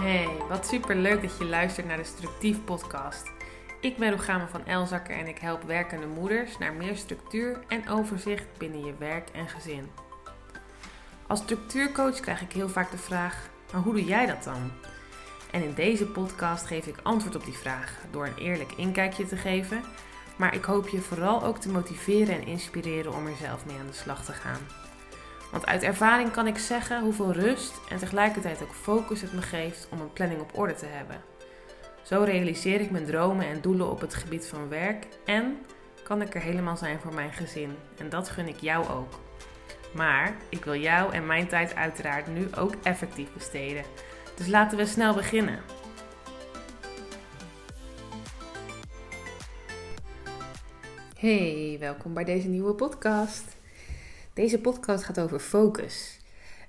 Hey, wat super leuk dat je luistert naar de Structief podcast. Ik ben Rogame van Elzakker en ik help werkende moeders naar meer structuur en overzicht binnen je werk en gezin. Als structuurcoach krijg ik heel vaak de vraag: maar hoe doe jij dat dan? En in deze podcast geef ik antwoord op die vraag door een eerlijk inkijkje te geven, maar ik hoop je vooral ook te motiveren en inspireren om er zelf mee aan de slag te gaan. Want uit ervaring kan ik zeggen hoeveel rust en tegelijkertijd ook focus het me geeft om een planning op orde te hebben. Zo realiseer ik mijn dromen en doelen op het gebied van werk en kan ik er helemaal zijn voor mijn gezin. En dat gun ik jou ook. Maar ik wil jou en mijn tijd uiteraard nu ook effectief besteden. Dus laten we snel beginnen. Hey, welkom bij deze nieuwe podcast. Deze podcast gaat over focus.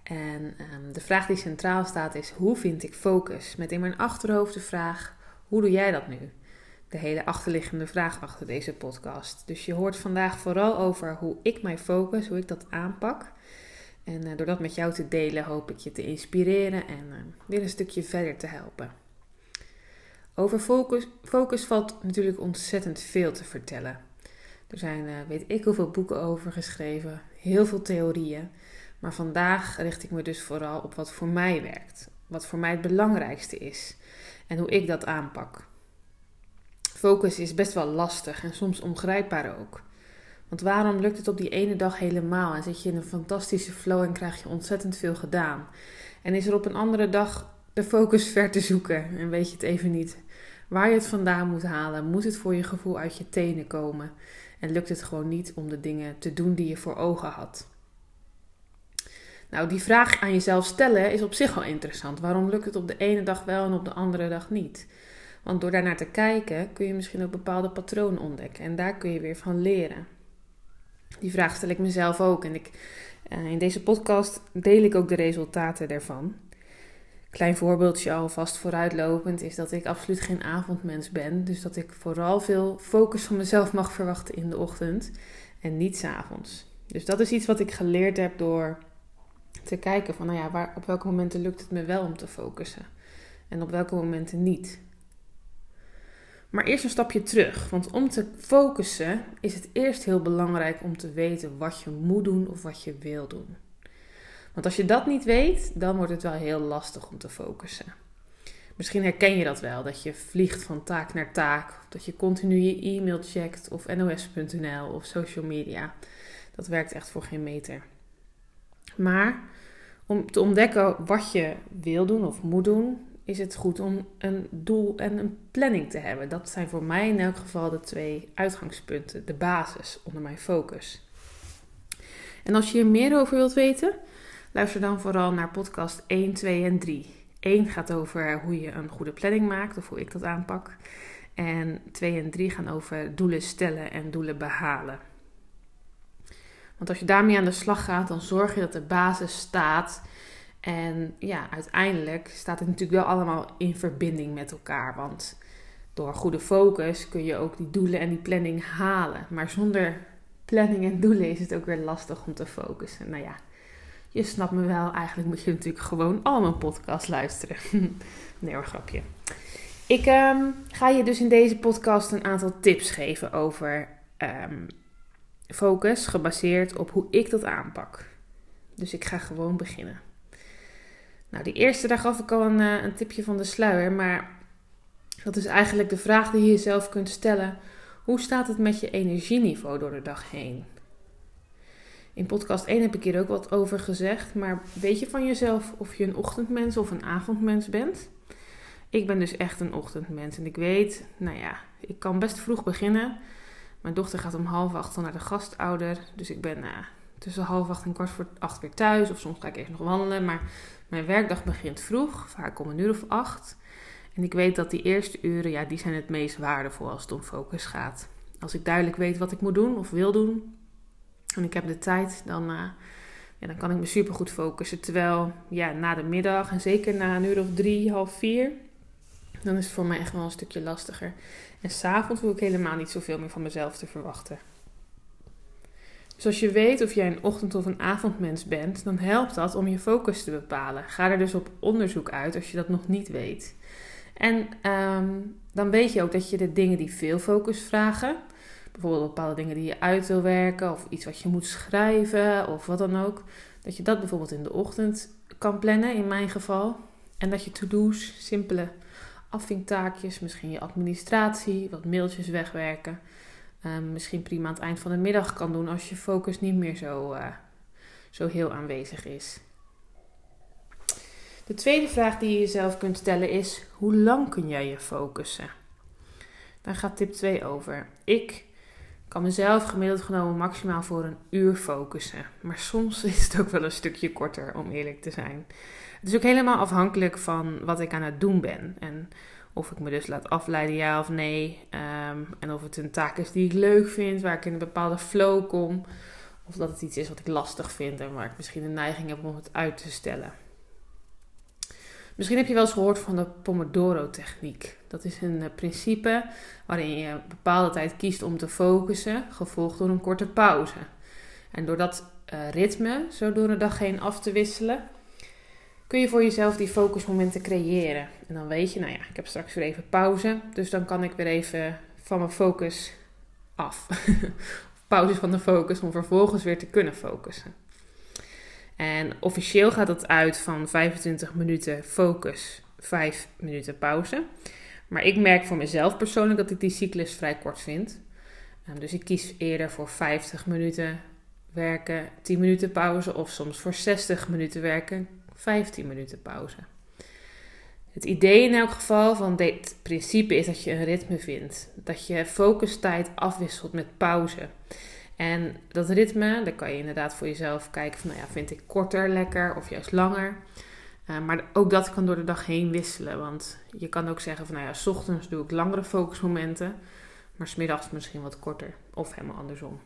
En um, de vraag die centraal staat is: hoe vind ik focus? Met in mijn achterhoofd de vraag: hoe doe jij dat nu? De hele achterliggende vraag achter deze podcast. Dus je hoort vandaag vooral over hoe ik mij focus, hoe ik dat aanpak. En uh, door dat met jou te delen, hoop ik je te inspireren en uh, weer een stukje verder te helpen. Over focus, focus valt natuurlijk ontzettend veel te vertellen. Er zijn, uh, weet ik hoeveel boeken over geschreven, heel veel theorieën. Maar vandaag richt ik me dus vooral op wat voor mij werkt. Wat voor mij het belangrijkste is. En hoe ik dat aanpak. Focus is best wel lastig en soms ongrijpbaar ook. Want waarom lukt het op die ene dag helemaal en zit je in een fantastische flow en krijg je ontzettend veel gedaan? En is er op een andere dag de focus ver te zoeken en weet je het even niet? Waar je het vandaan moet halen, moet het voor je gevoel uit je tenen komen? En lukt het gewoon niet om de dingen te doen die je voor ogen had? Nou, die vraag aan jezelf stellen is op zich al interessant. Waarom lukt het op de ene dag wel en op de andere dag niet? Want door daarnaar te kijken kun je misschien ook bepaalde patronen ontdekken en daar kun je weer van leren. Die vraag stel ik mezelf ook en ik, uh, in deze podcast deel ik ook de resultaten daarvan. Klein voorbeeldje alvast vooruitlopend is dat ik absoluut geen avondmens ben. Dus dat ik vooral veel focus van mezelf mag verwachten in de ochtend en niet s'avonds. Dus dat is iets wat ik geleerd heb door te kijken van, nou ja, waar, op welke momenten lukt het me wel om te focussen en op welke momenten niet. Maar eerst een stapje terug, want om te focussen is het eerst heel belangrijk om te weten wat je moet doen of wat je wil doen. Want als je dat niet weet, dan wordt het wel heel lastig om te focussen. Misschien herken je dat wel, dat je vliegt van taak naar taak, of dat je continu je e-mail checkt of nos.nl of social media. Dat werkt echt voor geen meter. Maar om te ontdekken wat je wil doen of moet doen, is het goed om een doel en een planning te hebben. Dat zijn voor mij in elk geval de twee uitgangspunten, de basis onder mijn focus. En als je hier meer over wilt weten, luister dan vooral naar podcast 1, 2 en 3. 1 gaat over hoe je een goede planning maakt of hoe ik dat aanpak. En 2 en 3 gaan over doelen stellen en doelen behalen. Want als je daarmee aan de slag gaat, dan zorg je dat de basis staat. En ja, uiteindelijk staat het natuurlijk wel allemaal in verbinding met elkaar. Want door goede focus kun je ook die doelen en die planning halen. Maar zonder planning en doelen is het ook weer lastig om te focussen. Nou ja, je snapt me wel. Eigenlijk moet je natuurlijk gewoon al mijn podcast luisteren. nee hoor, grapje. Ik um, ga je dus in deze podcast een aantal tips geven over um, focus gebaseerd op hoe ik dat aanpak. Dus ik ga gewoon beginnen. Nou, die eerste dag gaf ik al een, eh, een tipje van de sluier, maar dat is eigenlijk de vraag die je jezelf kunt stellen. Hoe staat het met je energieniveau door de dag heen? In podcast 1 heb ik hier ook wat over gezegd, maar weet je van jezelf of je een ochtendmens of een avondmens bent? Ik ben dus echt een ochtendmens en ik weet, nou ja, ik kan best vroeg beginnen. Mijn dochter gaat om half acht naar de gastouder. Dus ik ben uh, tussen half acht en kwart voor acht weer thuis. Of soms ga ik even nog wandelen. Maar mijn werkdag begint vroeg, vaak om een uur of acht. En ik weet dat die eerste uren, ja, die zijn het meest waardevol als het om focus gaat. Als ik duidelijk weet wat ik moet doen of wil doen. En ik heb de tijd, dan, uh, ja, dan kan ik me super goed focussen. Terwijl, ja, na de middag en zeker na een uur of drie, half vier dan is het voor mij echt wel een stukje lastiger. En s'avonds hoef ik helemaal niet zoveel meer van mezelf te verwachten. Dus als je weet of jij een ochtend- of een avondmens bent, dan helpt dat om je focus te bepalen. Ga er dus op onderzoek uit als je dat nog niet weet. En ehm, dan weet je ook dat je de dingen die veel focus vragen, bijvoorbeeld bepaalde dingen die je uit wil werken, of iets wat je moet schrijven, of wat dan ook, dat je dat bijvoorbeeld in de ochtend kan plannen, in mijn geval. En dat je to-do's, simpele afvinktaakjes, misschien je administratie, wat mailtjes wegwerken, um, misschien prima aan het eind van de middag kan doen als je focus niet meer zo, uh, zo heel aanwezig is. De tweede vraag die je jezelf kunt stellen is: hoe lang kun jij je focussen? Daar gaat tip 2 over. Ik kan mezelf gemiddeld genomen maximaal voor een uur focussen. Maar soms is het ook wel een stukje korter, om eerlijk te zijn. Het is ook helemaal afhankelijk van wat ik aan het doen ben. En of ik me dus laat afleiden, ja of nee. Ehm, en of het een taak is die ik leuk vind, waar ik in een bepaalde flow kom. Of dat het iets is wat ik lastig vind en waar ik misschien een neiging heb om het uit te stellen. Misschien heb je wel eens gehoord van de Pomodoro-techniek. Dat is een eh, principe waarin je een bepaalde tijd kiest om te focussen, gevolgd door een korte pauze. En door dat uh, ritme zo door de dag heen af te wisselen, kun je voor jezelf die focusmomenten creëren. En dan weet je, nou ja, ik heb straks weer even pauze, dus dan kan ik weer even van mijn focus af. Pauze van de focus om vervolgens weer te kunnen focussen. En officieel gaat dat uit van 25 minuten focus, 5 minuten pauze. Maar ik merk voor mezelf persoonlijk dat ik die cyclus vrij kort vind. Ehm, dus ik kies eerder voor 50 minuten werken, 10 minuten pauze of soms voor 60 minuten werken, 15 minuten pauze. Het idee in elk geval van dit principe is dat je een ritme vindt. Dat je focustijd afwisselt met pauze. En dat ritme, daar kan je inderdaad voor jezelf kijken van, nou ja, vind ik korter lekker of juist langer. Uh, maar ook dat kan door de dag heen wisselen. Want je kan ook zeggen van, nou ja, s ochtends doe ik langere focusmomenten, maar smiddags misschien wat korter. Of helemaal andersom.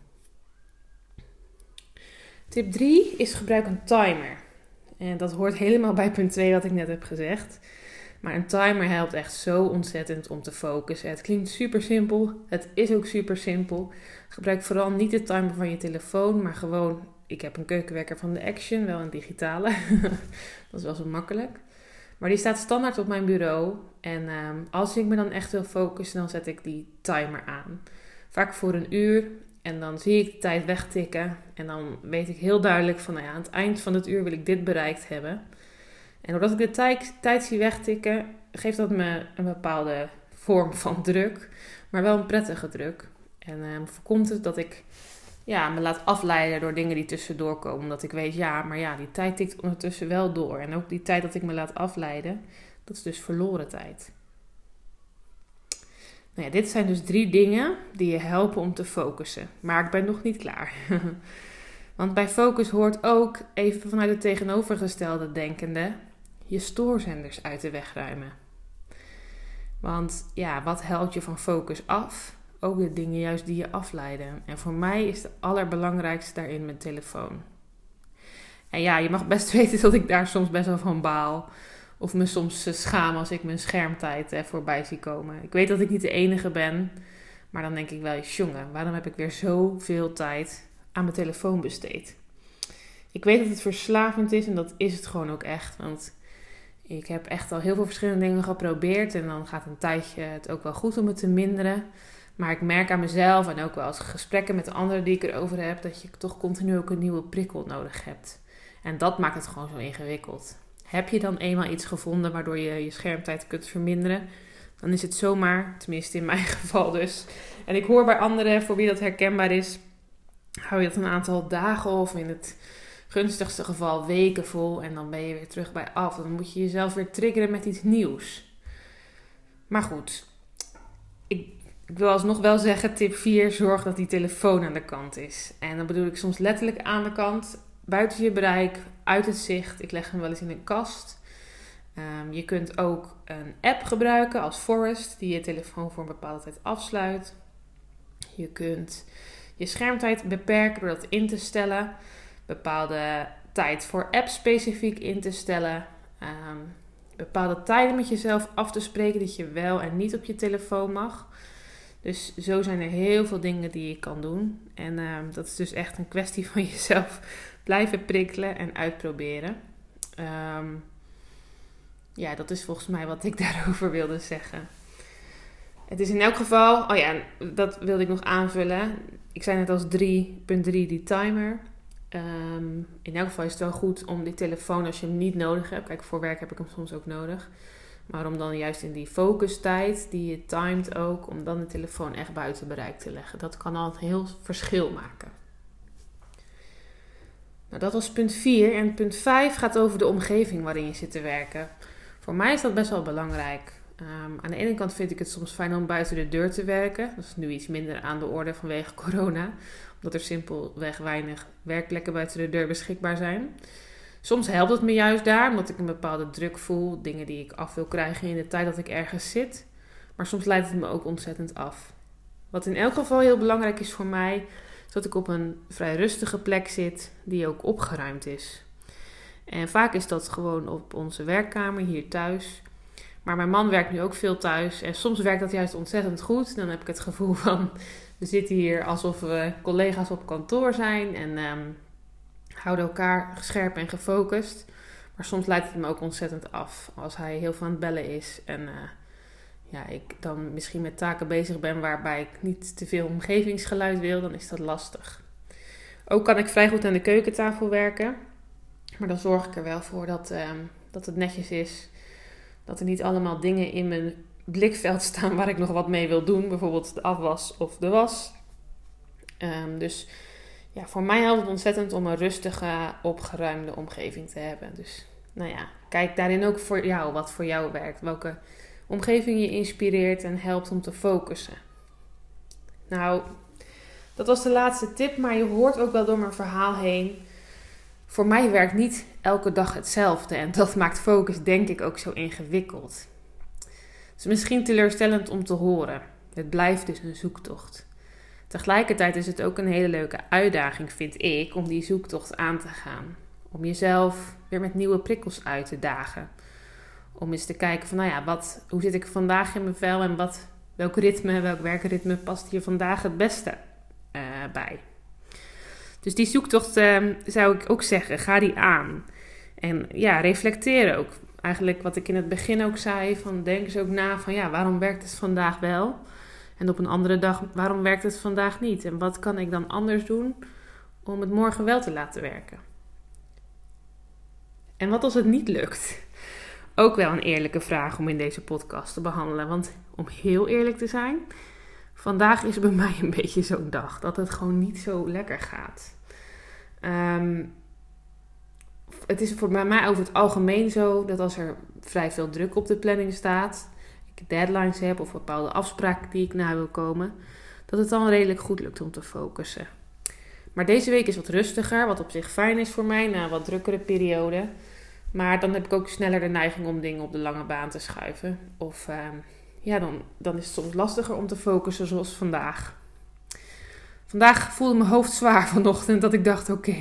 Tip 3 is gebruik een timer. En dat hoort helemaal bij punt 2 wat ik net heb gezegd. Maar een timer helpt echt zo ontzettend om te focussen. Het klinkt super simpel. Het is ook super simpel. Gebruik vooral niet de timer van je telefoon, maar gewoon. Ik heb een keukenwekker van de Action, wel een digitale. dat is wel zo makkelijk. Maar die staat standaard op mijn bureau. En ehm, als ik me dan echt wil focussen, dan zet ik die timer aan. Vaak voor een uur. En dan zie ik de tijd wegtikken. En dan weet ik heel duidelijk van, nou ja, aan het eind van het uur wil ik dit bereikt hebben. En doordat ik de tijd, zie wegtikken, geeft dat me een bepaalde vorm van druk. Maar wel een prettige druk. En uh, voorkomt het dat ik ja, me laat afleiden door dingen die tussendoor komen. Omdat ik weet, ja, maar ja, die tijd tikt ondertussen wel door. En ook die tijd dat ik me laat afleiden, dat is dus verloren tijd. Nou ja, dit zijn dus drie dingen die je helpen om te focussen. Maar ik ben nog niet klaar. Want bij focus hoort ook, even vanuit het tegenovergestelde denkende, je stoorzenders uit de weg ruimen. Want ja, wat helpt je van focus af? Ook de dingen juist die je afleiden. En voor mij is het allerbelangrijkste daarin mijn telefoon. En ja, je mag best weten dat ik daar soms best wel van baal. Of me soms eh, schaam als ik mijn schermtijd eh, voorbij zie komen. Ik weet dat ik niet de enige ben. Maar dan denk ik wel, jongen, waarom heb ik weer zoveel tijd aan mijn telefoon besteed? Ik weet dat het verslavend is en dat is het gewoon ook echt. Want ik heb echt al heel veel verschillende dingen geprobeerd. En dan gaat een tijdje het ook wel goed om het te minderen. Maar ik merk aan mezelf en ook wel als gesprekken met de anderen die ik erover heb, dat je toch continu ook een nieuwe prikkel nodig hebt. En dat maakt het gewoon zo ingewikkeld. Heb je dan eenmaal iets gevonden waardoor je je schermtijd kunt verminderen, dan is het zomaar, tenminste in mijn geval dus. En ik hoor bij anderen voor wie dat herkenbaar is, hou je dat een aantal dagen of in het gunstigste geval weken vol en dan ben je weer terug bij af. Dan moet je jezelf weer triggeren met iets nieuws. Maar goed, ik, ik wil alsnog wel zeggen, tip 4, zorg dat die telefoon aan de kant is. En dan bedoel ik soms letterlijk aan de kant, buiten je bereik, uit het zicht. Ik leg hem wel eens in een kast. Ehm, je kunt ook een app gebruiken als Forest, die je telefoon voor een bepaalde tijd afsluit. Je kunt je schermtijd beperken door dat in te stellen bepaalde tijd voor apps specifiek in te stellen. Ehm, bepaalde tijden met jezelf af te spreken dat je wel en niet op je telefoon mag. Dus zo zijn er heel veel dingen die je kan doen. En ehm, dat is dus echt een kwestie van jezelf blijven prikkelen en uitproberen. Ehm, ja, dat is volgens mij wat ik daarover wilde zeggen. Het is in elk geval, oh ja, dat wilde ik nog aanvullen. Ik zei net als 3.3 die timer. Ehm, in elk geval is het wel goed om die telefoon als je hem niet nodig hebt. Kijk, voor werk heb ik hem soms ook nodig. Maar om dan juist in die focustijd, die je timed ook, om dan de telefoon echt buiten bereik te leggen. Dat kan al een heel verschil maken. Nou, dat was punt 4. En punt 5 gaat over de omgeving waarin je zit te werken. Voor mij is dat best wel belangrijk. Ehm, aan de ene kant vind ik het soms fijn om buiten de deur te werken. Dat is nu iets minder aan de orde vanwege corona. Omdat er simpelweg weinig werkplekken buiten de deur beschikbaar zijn. Soms helpt het me juist daar, omdat ik een bepaalde druk voel. Dingen die ik af wil krijgen in de tijd dat ik ergens zit. Maar soms leidt het me ook ontzettend af. Wat in elk geval heel belangrijk is voor mij, is dat ik op een vrij rustige plek zit die ook opgeruimd is. En vaak is dat gewoon op onze werkkamer hier thuis. Maar mijn man werkt nu ook veel thuis. En soms werkt dat juist ontzettend goed. Dan heb ik het gevoel van we zitten hier alsof we collega's op kantoor zijn. En um, houden elkaar scherp en gefocust. Maar soms leidt het me ook ontzettend af. Als hij heel aan het bellen is. En uh, ja, ik dan misschien met taken bezig ben waarbij ik niet te veel omgevingsgeluid wil. Dan is dat lastig. Ook kan ik vrij goed aan de keukentafel werken. Maar dan zorg ik er wel voor dat, um, dat het netjes is dat er niet allemaal dingen in mijn blikveld staan waar ik nog wat mee wil doen. Bijvoorbeeld de afwas of de was. Um, dus ja, voor mij helpt het ontzettend om een rustige, opgeruimde omgeving te hebben. Dus nou ja, kijk daarin ook voor jou wat voor jou werkt. Welke omgeving je inspireert en helpt om te focussen. Nou, dat was de laatste tip, maar je hoort ook wel door mijn verhaal heen voor mij werkt niet elke dag hetzelfde en dat maakt focus denk ik ook zo ingewikkeld. Het is misschien teleurstellend om te horen. Het blijft dus een zoektocht. Tegelijkertijd is het ook een hele leuke uitdaging, vind ik, om die zoektocht aan te gaan. Om jezelf weer met nieuwe prikkels uit te dagen. Om eens te kijken van, nou ja, wat, hoe zit ik vandaag in mijn vel en wat, welk ritme, welk werkritme past hier vandaag het beste uh, bij. Dus die zoektocht ehm, zou ik ook zeggen, ga die aan. En ja, reflecteer ook. Eigenlijk wat ik in het begin ook zei, van denk eens ook na van ja, waarom werkt het vandaag wel? En op een andere dag, waarom werkt het vandaag niet? En wat kan ik dan anders doen om het morgen wel te laten werken? En wat als het niet lukt? Ook wel een eerlijke vraag om in deze podcast te behandelen. Want om heel eerlijk te zijn, vandaag is bij mij een beetje zo'n dag dat het gewoon niet zo lekker gaat. Um, het is voor mij over het algemeen zo dat als er vrij veel druk op de planning staat, ik deadlines heb of bepaalde afspraken die ik na wil komen, dat het dan redelijk goed lukt om te focussen. Maar deze week is wat rustiger, wat op zich fijn is voor mij na een wat drukkere periode. Maar dan heb ik ook sneller de neiging om dingen op de lange baan te schuiven. Of uh, ja, dan, dan is het soms lastiger om te focussen zoals vandaag. Vandaag voelde mijn hoofd zwaar vanochtend dat ik dacht: oké,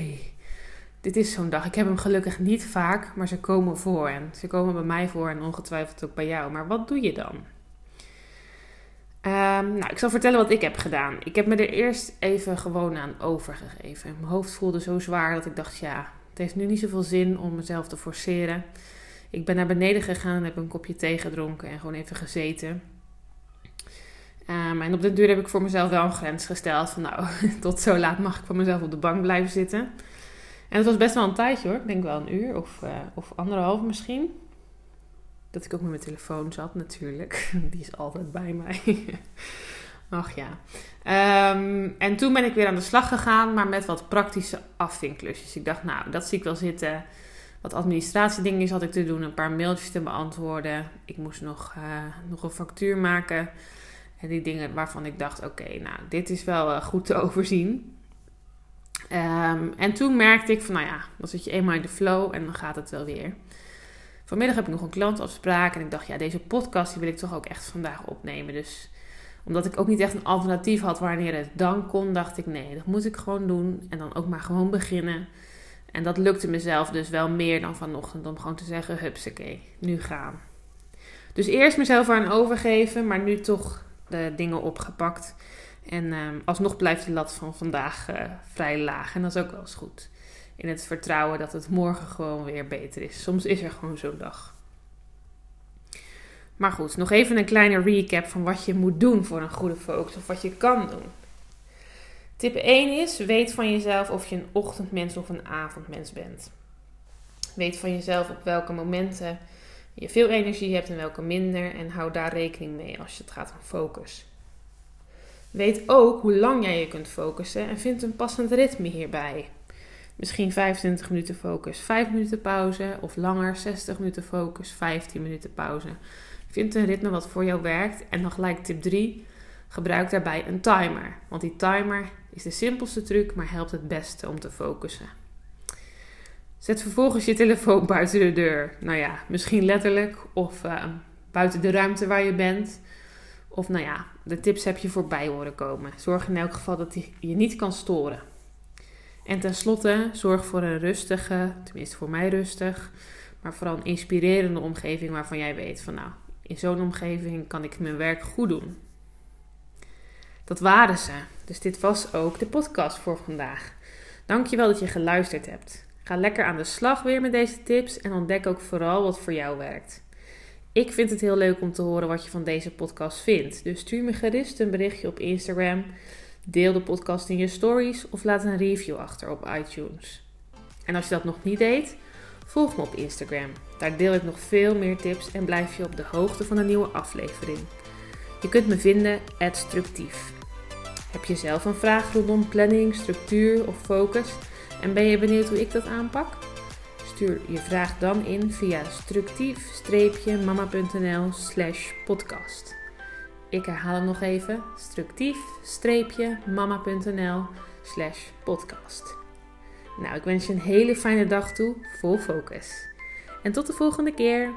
dit is zo'n dag. Ik heb hem gelukkig niet vaak, maar ze komen voor. En ze komen bij mij voor en ongetwijfeld ook bij jou. Maar wat doe je dan? Um, nou, ik zal vertellen wat ik heb gedaan. Ik heb me er eerst even gewoon aan overgegeven. Mijn hoofd voelde zo zwaar dat ik dacht: ja, het heeft nu niet zoveel zin om mezelf te forceren. Ik ben naar beneden gegaan, heb een kopje thee gedronken en gewoon even gezeten. Um, en op de duur heb ik voor mezelf wel een grens gesteld. Van nou, tot zo laat mag ik voor mezelf op de bank blijven zitten. En het was best wel een tijdje hoor. Ik denk wel een uur of, uh, of anderhalf misschien. Dat ik ook met mijn telefoon zat natuurlijk. Die is altijd bij mij. Ach ja. Um, en toen ben ik weer aan de slag gegaan, maar met wat praktische afvinklusjes. Ik dacht, nou, dat zie ik wel zitten. Wat administratiedingen had ik te doen. Een paar mailtjes te beantwoorden. Ik moest nog, uh, nog een factuur maken. En die dingen waarvan ik dacht, oké, nou, dit is wel uh, goed te overzien. Um, en toen merkte ik van, nou ja, dan zit je eenmaal in de flow en dan gaat het wel weer. Vanmiddag heb ik nog een klantafspraak en ik dacht, ja, deze podcast die wil ik toch ook echt vandaag opnemen. Dus omdat ik ook niet echt een alternatief had wanneer het dan kon, dacht ik, nee, dat moet ik gewoon doen. En dan ook maar gewoon beginnen. En dat lukte mezelf dus wel meer dan vanochtend om gewoon te zeggen, hupsakee, nu gaan. Dus eerst mezelf aan overgeven, maar nu toch de dingen opgepakt. En ehm, alsnog blijft de lat van vandaag eh, vrij laag. En dat is ook wel eens goed. In het vertrouwen dat het morgen gewoon weer beter is. Soms is er gewoon zo'n dag. Maar goed, nog even een kleine recap van wat je moet doen voor een goede focus. Of wat je kan doen. Tip 1 is: weet van jezelf of je een ochtendmens of een avondmens bent. Weet van jezelf op welke momenten je veel energie hebt en welke minder. En hou daar rekening mee als het gaat om focus. Weet ook hoe lang jij je kunt focussen en vind een passend ritme hierbij. Misschien 25 minuten focus, 5 minuten pauze of langer 60 minuten focus, 15 minuten pauze. Vind een ritme wat voor jou werkt en dan gelijk tip 3. Gebruik daarbij een timer, want die timer is de simpelste truc, maar helpt het beste om te focussen. Zet vervolgens je telefoon buiten de deur. Nou ja, misschien letterlijk of uh, buiten de ruimte waar je bent. Of nou ja, de tips heb je voorbij horen komen. Zorg in elk geval dat hij je niet kan storen. En tenslotte, zorg voor een rustige, tenminste voor mij rustig, maar vooral een inspirerende omgeving waarvan jij weet van nou, in zo'n omgeving kan ik mijn werk goed doen. Dat waren ze. Dus dit was ook de podcast voor vandaag. Dankjewel dat je geluisterd hebt. Ga lekker aan de slag weer met deze tips en ontdek ook vooral wat voor jou werkt. Ik vind het heel leuk om te horen wat je van deze podcast vindt. Dus stuur me gerust een berichtje op Instagram. Deel de podcast in je stories of laat een review achter op iTunes. En als je dat nog niet deed, volg me op Instagram. Daar deel ik nog veel meer tips en blijf je op de hoogte van een nieuwe aflevering. Je kunt me vinden @structief. Heb je zelf een vraag rondom planning, structuur of focus en ben je benieuwd hoe ik dat aanpak? Stuur je vraag dan in via structief-mama.nl slash podcast. Ik herhaal hem nog even. structief-mama.nl slash podcast. Nou, ik wens je een hele fijne dag toe, vol focus. En tot de volgende keer.